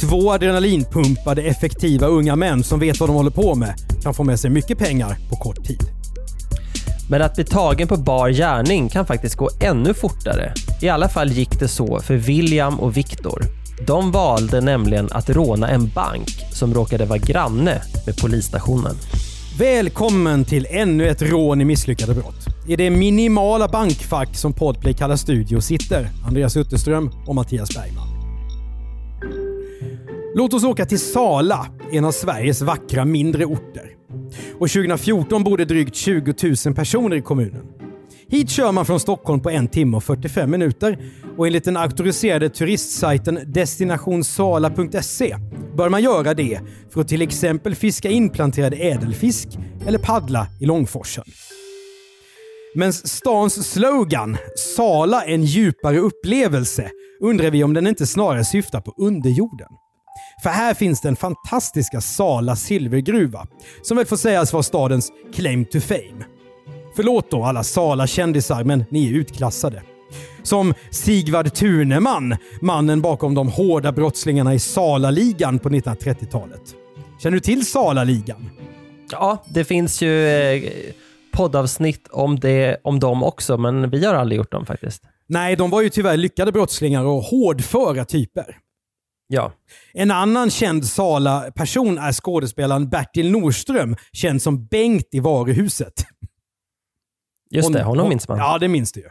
Två adrenalinpumpade effektiva unga män som vet vad de håller på med kan få med sig mycket pengar på kort tid. Men att bli tagen på bar gärning kan faktiskt gå ännu fortare. I alla fall gick det så för William och Viktor. De valde nämligen att råna en bank som råkade vara granne med polisstationen. Välkommen till ännu ett rån i misslyckade brott. I det minimala bankfack som Podplay kallar studio sitter Andreas Utterström och Mattias Bergman. Låt oss åka till Sala, en av Sveriges vackra mindre orter. Och 2014 bodde drygt 20 000 personer i kommunen. Hit kör man från Stockholm på en timme och 45 minuter och enligt den auktoriserade turistsajten DestinationSala.se bör man göra det för att till exempel fiska inplanterad ädelfisk eller paddla i Långforsen. Men stans slogan “Sala en djupare upplevelse” undrar vi om den inte snarare syftar på underjorden. För här finns den fantastiska Sala silvergruva, som väl får sägas vara stadens claim to fame. Förlåt då alla Sala-kändisar, men ni är utklassade. Som Sigvard Tuneman, mannen bakom de hårda brottslingarna i Sala-ligan på 1930-talet. Känner du till Sala-ligan? Ja, det finns ju eh, poddavsnitt om, det, om dem också, men vi har aldrig gjort dem faktiskt. Nej, de var ju tyvärr lyckade brottslingar och hårdföra typer. Ja. En annan känd Sala-person är skådespelaren Bertil Norström, känd som Bengt i varuhuset. Just det, honom minns man. Ja, det minns du ju.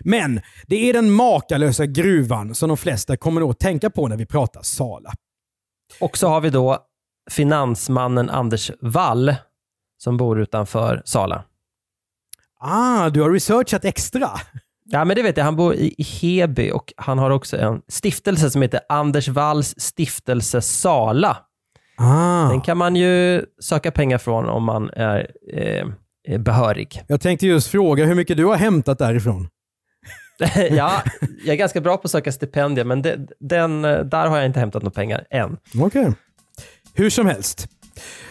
Men det är den makalösa gruvan som de flesta kommer att tänka på när vi pratar Sala. Och så har vi då finansmannen Anders Wall som bor utanför Sala. Ah, du har researchat extra. Ja, men det vet jag. Han bor i Heby och han har också en stiftelse som heter Anders Walls stiftelse Sala. Ah. Den kan man ju söka pengar från om man är eh, behörig. Jag tänkte just fråga hur mycket du har hämtat därifrån. ja, jag är ganska bra på att söka stipendier, men det, den, där har jag inte hämtat några pengar än. Okej. Okay. Hur som helst.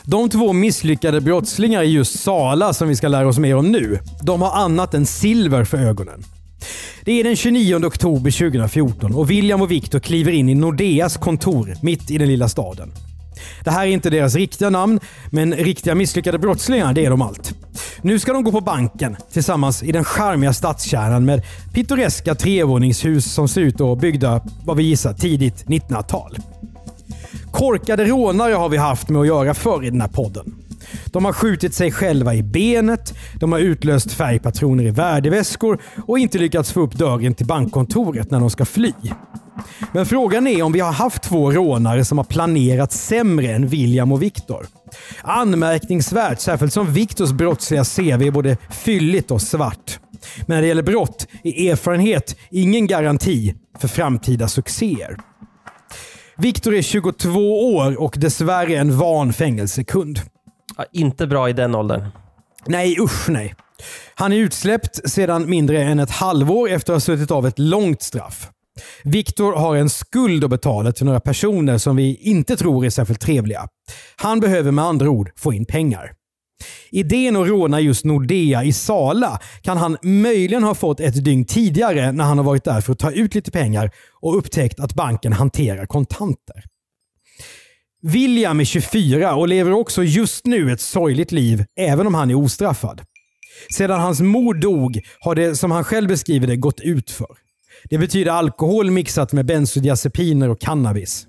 De två misslyckade brottslingar i just Sala som vi ska lära oss mer om nu, de har annat än silver för ögonen. Det är den 29 oktober 2014 och William och Viktor kliver in i Nordeas kontor mitt i den lilla staden. Det här är inte deras riktiga namn, men riktiga misslyckade brottslingar det är de allt. Nu ska de gå på banken tillsammans i den charmiga stadskärnan med pittoreska trevåningshus som ser ut att vara byggda, vad vi gissar, tidigt 1900-tal. Korkade rånare har vi haft med att göra förr i den här podden. De har skjutit sig själva i benet, de har utlöst färgpatroner i värdeväskor och inte lyckats få upp dörren till bankkontoret när de ska fly. Men frågan är om vi har haft två rånare som har planerat sämre än William och Viktor. Anmärkningsvärt, särskilt som Viktors brottsliga CV är både fylligt och svart. Men när det gäller brott är erfarenhet ingen garanti för framtida succéer. Viktor är 22 år och dessvärre en van fängelsekund. Ja, inte bra i den åldern. Nej, usch nej. Han är utsläppt sedan mindre än ett halvår efter att ha suttit av ett långt straff. Viktor har en skuld att betala till några personer som vi inte tror är särskilt trevliga. Han behöver med andra ord få in pengar. Idén att råna just Nordea i Sala kan han möjligen ha fått ett dygn tidigare när han har varit där för att ta ut lite pengar och upptäckt att banken hanterar kontanter. William är 24 och lever också just nu ett sorgligt liv, även om han är ostraffad. Sedan hans mor dog har det, som han själv beskriver det, gått ut för. Det betyder alkohol mixat med bensodiazepiner och cannabis.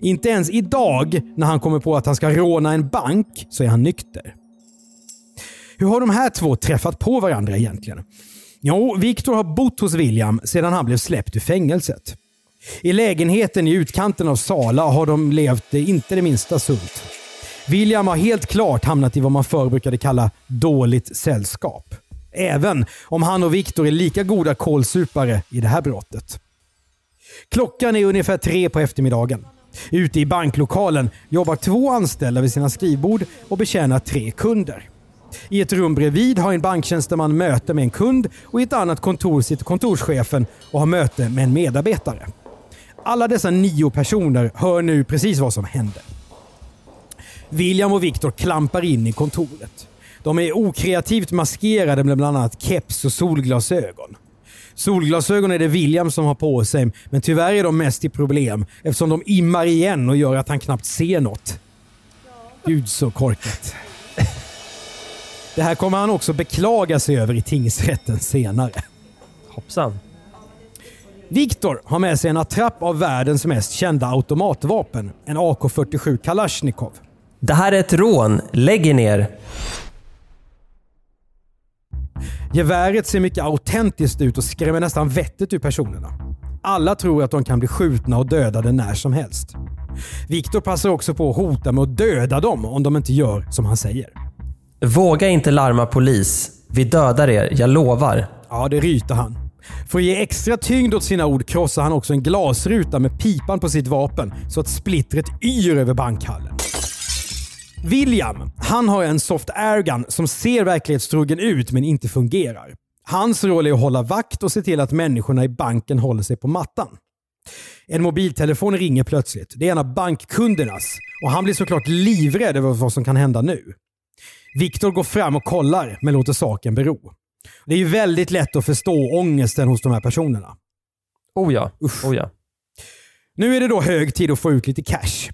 Inte ens idag, när han kommer på att han ska råna en bank, så är han nykter. Hur har de här två träffat på varandra egentligen? Jo, Viktor har bott hos William sedan han blev släppt ur fängelset. I lägenheten i utkanten av Sala har de levt inte det minsta sunt. William har helt klart hamnat i vad man förr brukade kalla dåligt sällskap. Även om han och Viktor är lika goda kålsupare i det här brottet. Klockan är ungefär tre på eftermiddagen. Ute i banklokalen jobbar två anställda vid sina skrivbord och betjänar tre kunder. I ett rum bredvid har en banktjänsteman möte med en kund och i ett annat kontor sitter kontorschefen och har möte med en medarbetare. Alla dessa nio personer hör nu precis vad som händer. William och Viktor klampar in i kontoret. De är okreativt maskerade med bland annat keps och solglasögon. Solglasögon är det William som har på sig, men tyvärr är de mest till problem eftersom de immar igen och gör att han knappt ser något. Gud så korkat. Det här kommer han också beklaga sig över i tingsrätten senare. Hoppsan. Viktor har med sig en attrapp av världens mest kända automatvapen, en AK47 Kalashnikov. Det här är ett rån. Lägg er ner. Geväret ser mycket autentiskt ut och skrämmer nästan vettet ur personerna. Alla tror att de kan bli skjutna och dödade när som helst. Viktor passar också på att hota med att döda dem om de inte gör som han säger. Våga inte larma polis. Vi dödar er, jag lovar. Ja, det ryter han. För att ge extra tyngd åt sina ord krossar han också en glasruta med pipan på sitt vapen så att splittret yr över bankhallen. William, han har en soft airgun som ser verklighetstrogen ut men inte fungerar. Hans roll är att hålla vakt och se till att människorna i banken håller sig på mattan. En mobiltelefon ringer plötsligt. Det är en av bankkundernas och han blir såklart livrädd över vad som kan hända nu. Viktor går fram och kollar men låter saken bero. Det är ju väldigt lätt att förstå ångesten hos de här personerna. Oh ja. Oh ja. Nu är det då hög tid att få ut lite cash.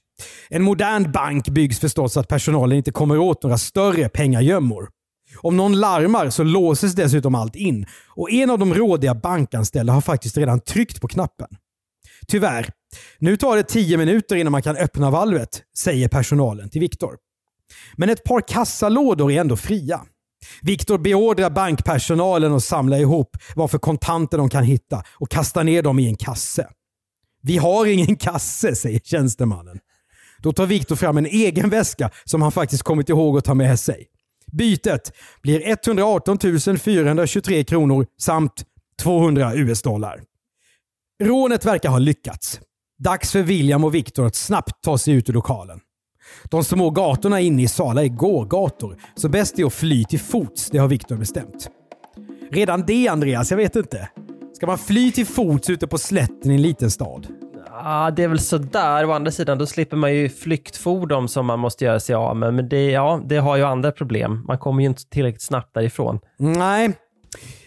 En modern bank byggs förstås så att personalen inte kommer åt några större pengagömmor. Om någon larmar så låses dessutom allt in och en av de rådiga bankanställda har faktiskt redan tryckt på knappen. Tyvärr, nu tar det tio minuter innan man kan öppna valvet, säger personalen till Viktor. Men ett par kassalådor är ändå fria. Viktor beordrar bankpersonalen att samla ihop vad för kontanter de kan hitta och kasta ner dem i en kasse. Vi har ingen kasse, säger tjänstemannen. Då tar Viktor fram en egen väska som han faktiskt kommit ihåg att ta med sig. Bytet blir 118 423 kronor samt 200 US-dollar. Rånet verkar ha lyckats. Dags för William och Viktor att snabbt ta sig ut ur lokalen. De små gatorna inne i Sala är gågator, så bäst är att fly till fots. Det har Viktor bestämt. Redan det Andreas, jag vet inte. Ska man fly till fots ute på slätten i en liten stad? Ja, det är väl sådär. Å andra sidan, då slipper man ju flyktfordon som man måste göra sig av med. Men det, ja, det har ju andra problem. Man kommer ju inte tillräckligt snabbt därifrån. Nej.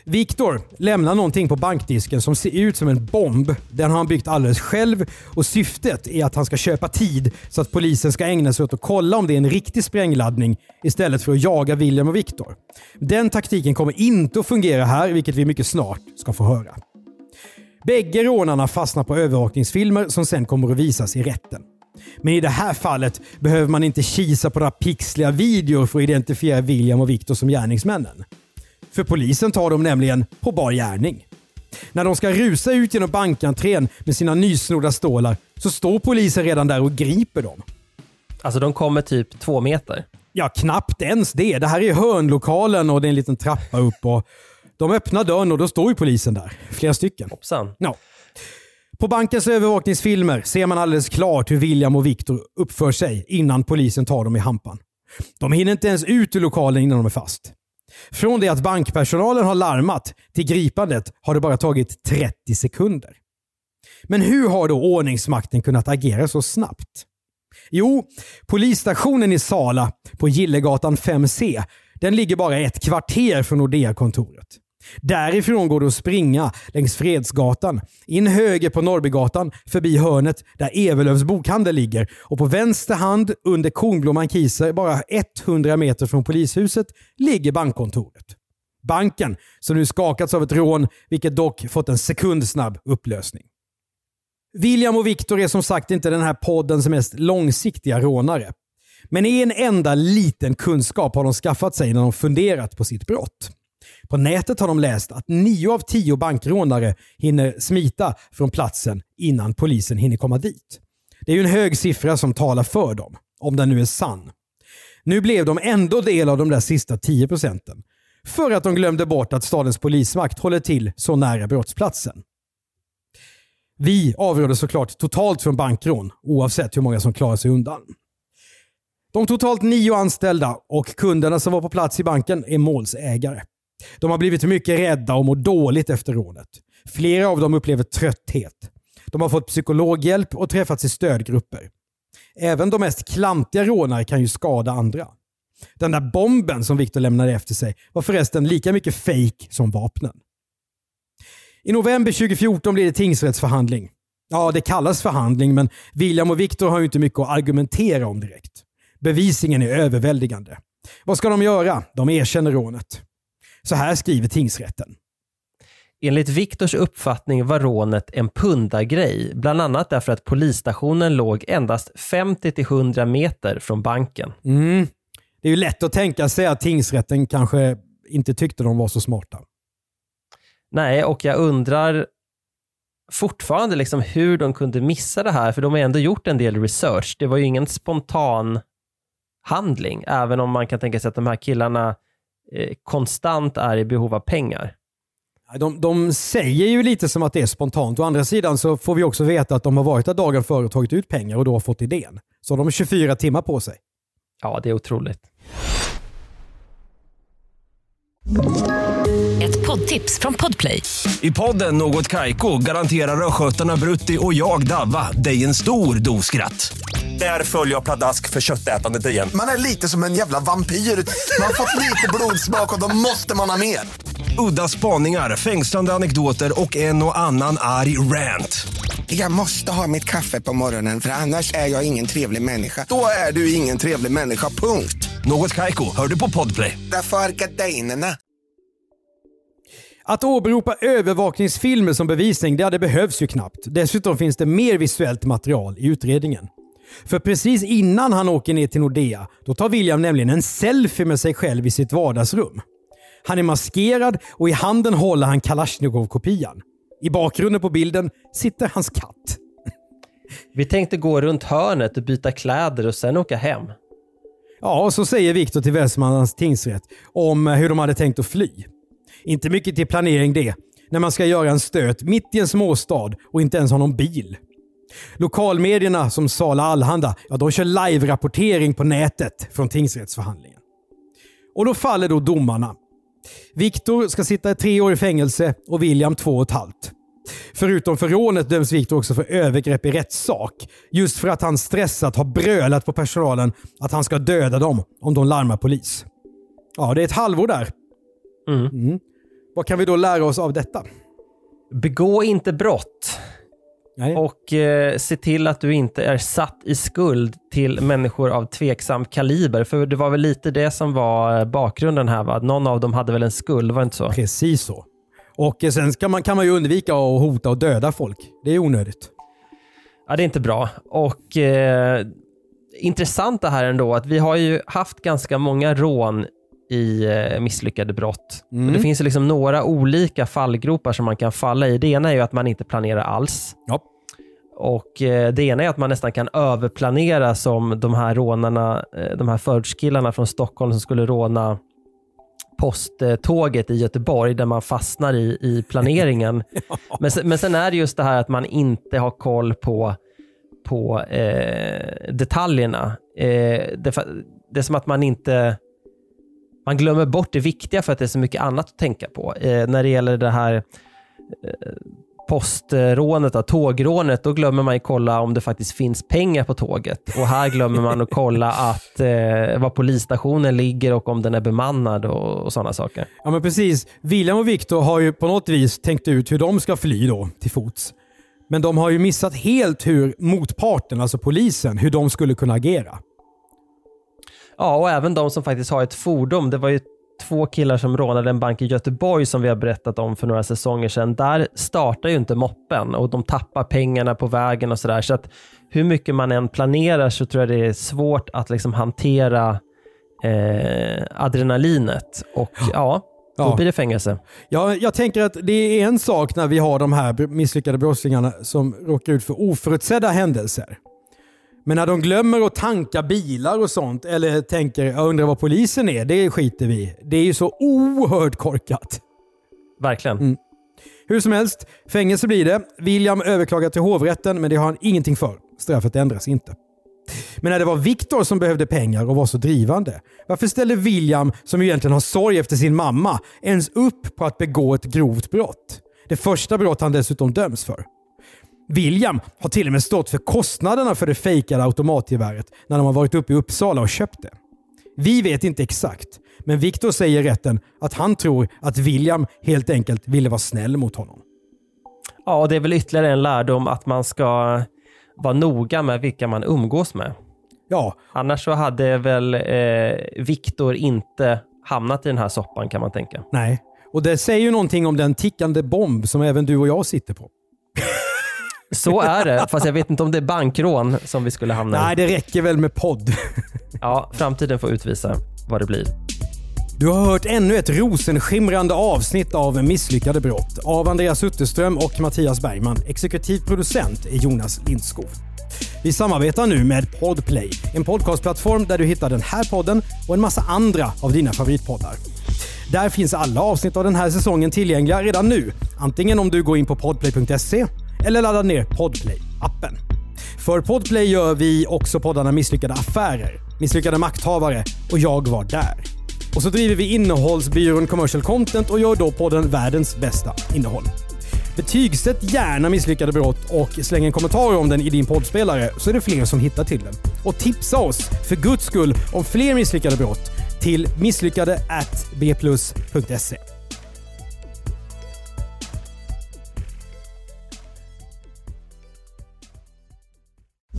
Viktor lämnar någonting på bankdisken som ser ut som en bomb. Den har han byggt alldeles själv och syftet är att han ska köpa tid så att polisen ska ägna sig åt att kolla om det är en riktig sprängladdning istället för att jaga William och Viktor. Den taktiken kommer inte att fungera här, vilket vi mycket snart ska få höra. Bägge rånarna fastnar på övervakningsfilmer som sen kommer att visas i rätten. Men i det här fallet behöver man inte kisa på några pixliga videor för att identifiera William och Viktor som gärningsmännen. För polisen tar dem nämligen på bar gärning. När de ska rusa ut genom bankentrén med sina nysnodda stålar så står polisen redan där och griper dem. Alltså de kommer typ två meter. Ja, knappt ens det. Det här är hörnlokalen och det är en liten trappa upp. och De öppnar dörren och då står ju polisen där. Flera stycken. Hoppsan. Ja. På bankens övervakningsfilmer ser man alldeles klart hur William och Viktor uppför sig innan polisen tar dem i hampan. De hinner inte ens ut ur lokalen innan de är fast. Från det att bankpersonalen har larmat till gripandet har det bara tagit 30 sekunder. Men hur har då ordningsmakten kunnat agera så snabbt? Jo, polisstationen i Sala på Gillegatan 5C den ligger bara ett kvarter från Nordea-kontoret. Därifrån går det att springa längs Fredsgatan, in höger på Norrbygatan, förbi hörnet där Evelövs bokhandel ligger och på vänster hand under Kornblomman Kieser, bara 100 meter från polishuset, ligger bankkontoret. Banken som nu skakats av ett rån, vilket dock fått en sekundsnabb upplösning. William och Viktor är som sagt inte den här poddens mest långsiktiga rånare. Men en enda liten kunskap har de skaffat sig när de funderat på sitt brott. På nätet har de läst att nio av tio bankrånare hinner smita från platsen innan polisen hinner komma dit. Det är ju en hög siffra som talar för dem, om den nu är sann. Nu blev de ändå del av de där sista 10 procenten. För att de glömde bort att stadens polismakt håller till så nära brottsplatsen. Vi avråder såklart totalt från bankrån, oavsett hur många som klarar sig undan. De totalt nio anställda och kunderna som var på plats i banken är målsägare. De har blivit mycket rädda och mår dåligt efter rånet. Flera av dem upplever trötthet. De har fått psykologhjälp och träffats i stödgrupper. Även de mest klantiga rånare kan ju skada andra. Den där bomben som Viktor lämnade efter sig var förresten lika mycket fake som vapnen. I november 2014 blir det tingsrättsförhandling. Ja, det kallas förhandling, men William och Viktor har ju inte mycket att argumentera om direkt. Bevisningen är överväldigande. Vad ska de göra? De erkänner rånet. Så här skriver tingsrätten. Enligt Viktors uppfattning var rånet en pundargrej, bland annat därför att polisstationen låg endast 50-100 meter från banken. Mm. Det är ju lätt att tänka sig att tingsrätten kanske inte tyckte de var så smarta. Nej, och jag undrar fortfarande liksom hur de kunde missa det här, för de har ändå gjort en del research. Det var ju ingen spontan handling, även om man kan tänka sig att de här killarna konstant är i behov av pengar. De, de säger ju lite som att det är spontant. Å andra sidan så får vi också veta att de har varit där dagen före och tagit ut pengar och då har fått idén. Så de har 24 timmar på sig. Ja, det är otroligt. Ett poddtips från Podplay. I podden Något Kaiko garanterar östgötarna Brutti och jag, Davva, dig en stor dos skratt. Där följer jag pladask för köttätandet igen. Man är lite som en jävla vampyr. Man har fått lite blodsmak och då måste man ha mer. Udda spaningar, fängslande anekdoter och en och annan arg rant. Jag måste ha mitt kaffe på morgonen för annars är jag ingen trevlig människa. Då är du ingen trevlig människa, punkt. Något Kaiko, hör du på Podplay. Därför är gardinerna. Att åberopa övervakningsfilmer som bevisning, det hade behövs ju knappt. Dessutom finns det mer visuellt material i utredningen. För precis innan han åker ner till Nordea, då tar William nämligen en selfie med sig själv i sitt vardagsrum. Han är maskerad och i handen håller han Kalashnikov-kopian. I bakgrunden på bilden sitter hans katt. Vi tänkte gå runt hörnet och byta kläder och sen åka hem. Ja, och så säger Viktor till Västmanlands tingsrätt om hur de hade tänkt att fly. Inte mycket till planering det, när man ska göra en stöt mitt i en småstad och inte ens har någon bil. Lokalmedierna som Sala Allhanda, ja, de kör live-rapportering på nätet från tingsrättsförhandlingen. Och då faller då domarna. Viktor ska sitta tre år i fängelse och William två och ett halvt. Förutom för rånet döms Viktor också för övergrepp i rättssak. Just för att han stressat har brölat på personalen att han ska döda dem om de larmar polis. Ja, det är ett halvår där. Mm. Vad kan vi då lära oss av detta? Begå inte brott. Nej. Och eh, se till att du inte är satt i skuld till människor av tveksam kaliber. För det var väl lite det som var eh, bakgrunden här va? Någon av dem hade väl en skuld, var det inte så? Precis så. Och eh, sen kan man, kan man ju undvika att hota och döda folk. Det är onödigt. Ja, det är inte bra. Och eh, intressant det här ändå, att vi har ju haft ganska många rån i eh, misslyckade brott. Mm. Det finns liksom några olika fallgropar som man kan falla i. Det ena är ju att man inte planerar alls. Ja. Och eh, Det ena är att man nästan kan överplanera som de här rånarna, eh, de här förortskillarna från Stockholm som skulle råna posttåget i Göteborg där man fastnar i, i planeringen. men, sen, men sen är det just det här att man inte har koll på, på eh, detaljerna. Eh, det, det är som att man inte man glömmer bort det viktiga för att det är så mycket annat att tänka på. Eh, när det gäller det här eh, postrånet, då, tågrånet, då glömmer man ju kolla om det faktiskt finns pengar på tåget. Och här glömmer man att kolla att, eh, var polisstationen ligger och om den är bemannad och, och sådana saker. Ja men precis. William och Viktor har ju på något vis tänkt ut hur de ska fly då till fots. Men de har ju missat helt hur motparten, alltså polisen, hur de skulle kunna agera. Ja, och även de som faktiskt har ett fordon. Det var ju två killar som rånade en bank i Göteborg som vi har berättat om för några säsonger sedan. Där startar ju inte moppen och de tappar pengarna på vägen och sådär. Så att hur mycket man än planerar så tror jag det är svårt att liksom hantera eh, adrenalinet. Och ja, då Ja. blir det fängelse. Ja, jag tänker att det är en sak när vi har de här misslyckade brottslingarna som råkar ut för oförutsedda händelser. Men när de glömmer att tanka bilar och sånt eller tänker jag undrar vad polisen är, det skiter vi. Det är ju så oerhört korkat. Verkligen. Mm. Hur som helst, fängelse blir det. William överklagar till hovrätten, men det har han ingenting för. Straffet ändras inte. Men när det var Viktor som behövde pengar och var så drivande, varför ställde William, som egentligen har sorg efter sin mamma, ens upp på att begå ett grovt brott? Det första brott han dessutom döms för. William har till och med stått för kostnaderna för det fejkade automatgeväret när de har varit uppe i Uppsala och köpt det. Vi vet inte exakt, men Viktor säger i rätten att han tror att William helt enkelt ville vara snäll mot honom. Ja, det är väl ytterligare en lärdom att man ska vara noga med vilka man umgås med. Ja, Annars så hade väl eh, Viktor inte hamnat i den här soppan kan man tänka. nej. Och det säger ju någonting om den tickande bomb som även du och jag sitter på. Så är det, fast jag vet inte om det är bankrån som vi skulle hamna Nej, i. det räcker väl med podd. Ja, framtiden får utvisa vad det blir. Du har hört ännu ett rosenskimrande avsnitt av Misslyckade brott av Andreas Utterström och Mattias Bergman. Exekutiv producent är Jonas Lindskog. Vi samarbetar nu med Podplay, en podcastplattform där du hittar den här podden och en massa andra av dina favoritpoddar. Där finns alla avsnitt av den här säsongen tillgängliga redan nu. Antingen om du går in på podplay.se eller ladda ner Podplay-appen. För Podplay gör vi också poddarna Misslyckade affärer, Misslyckade makthavare och Jag var där. Och så driver vi innehållsbyrån Commercial Content och gör då podden Världens bästa innehåll. Betygsätt gärna Misslyckade brott och släng en kommentar om den i din poddspelare så är det fler som hittar till den. Och tipsa oss, för guds skull, om fler misslyckade brott till misslyckade bplus.se.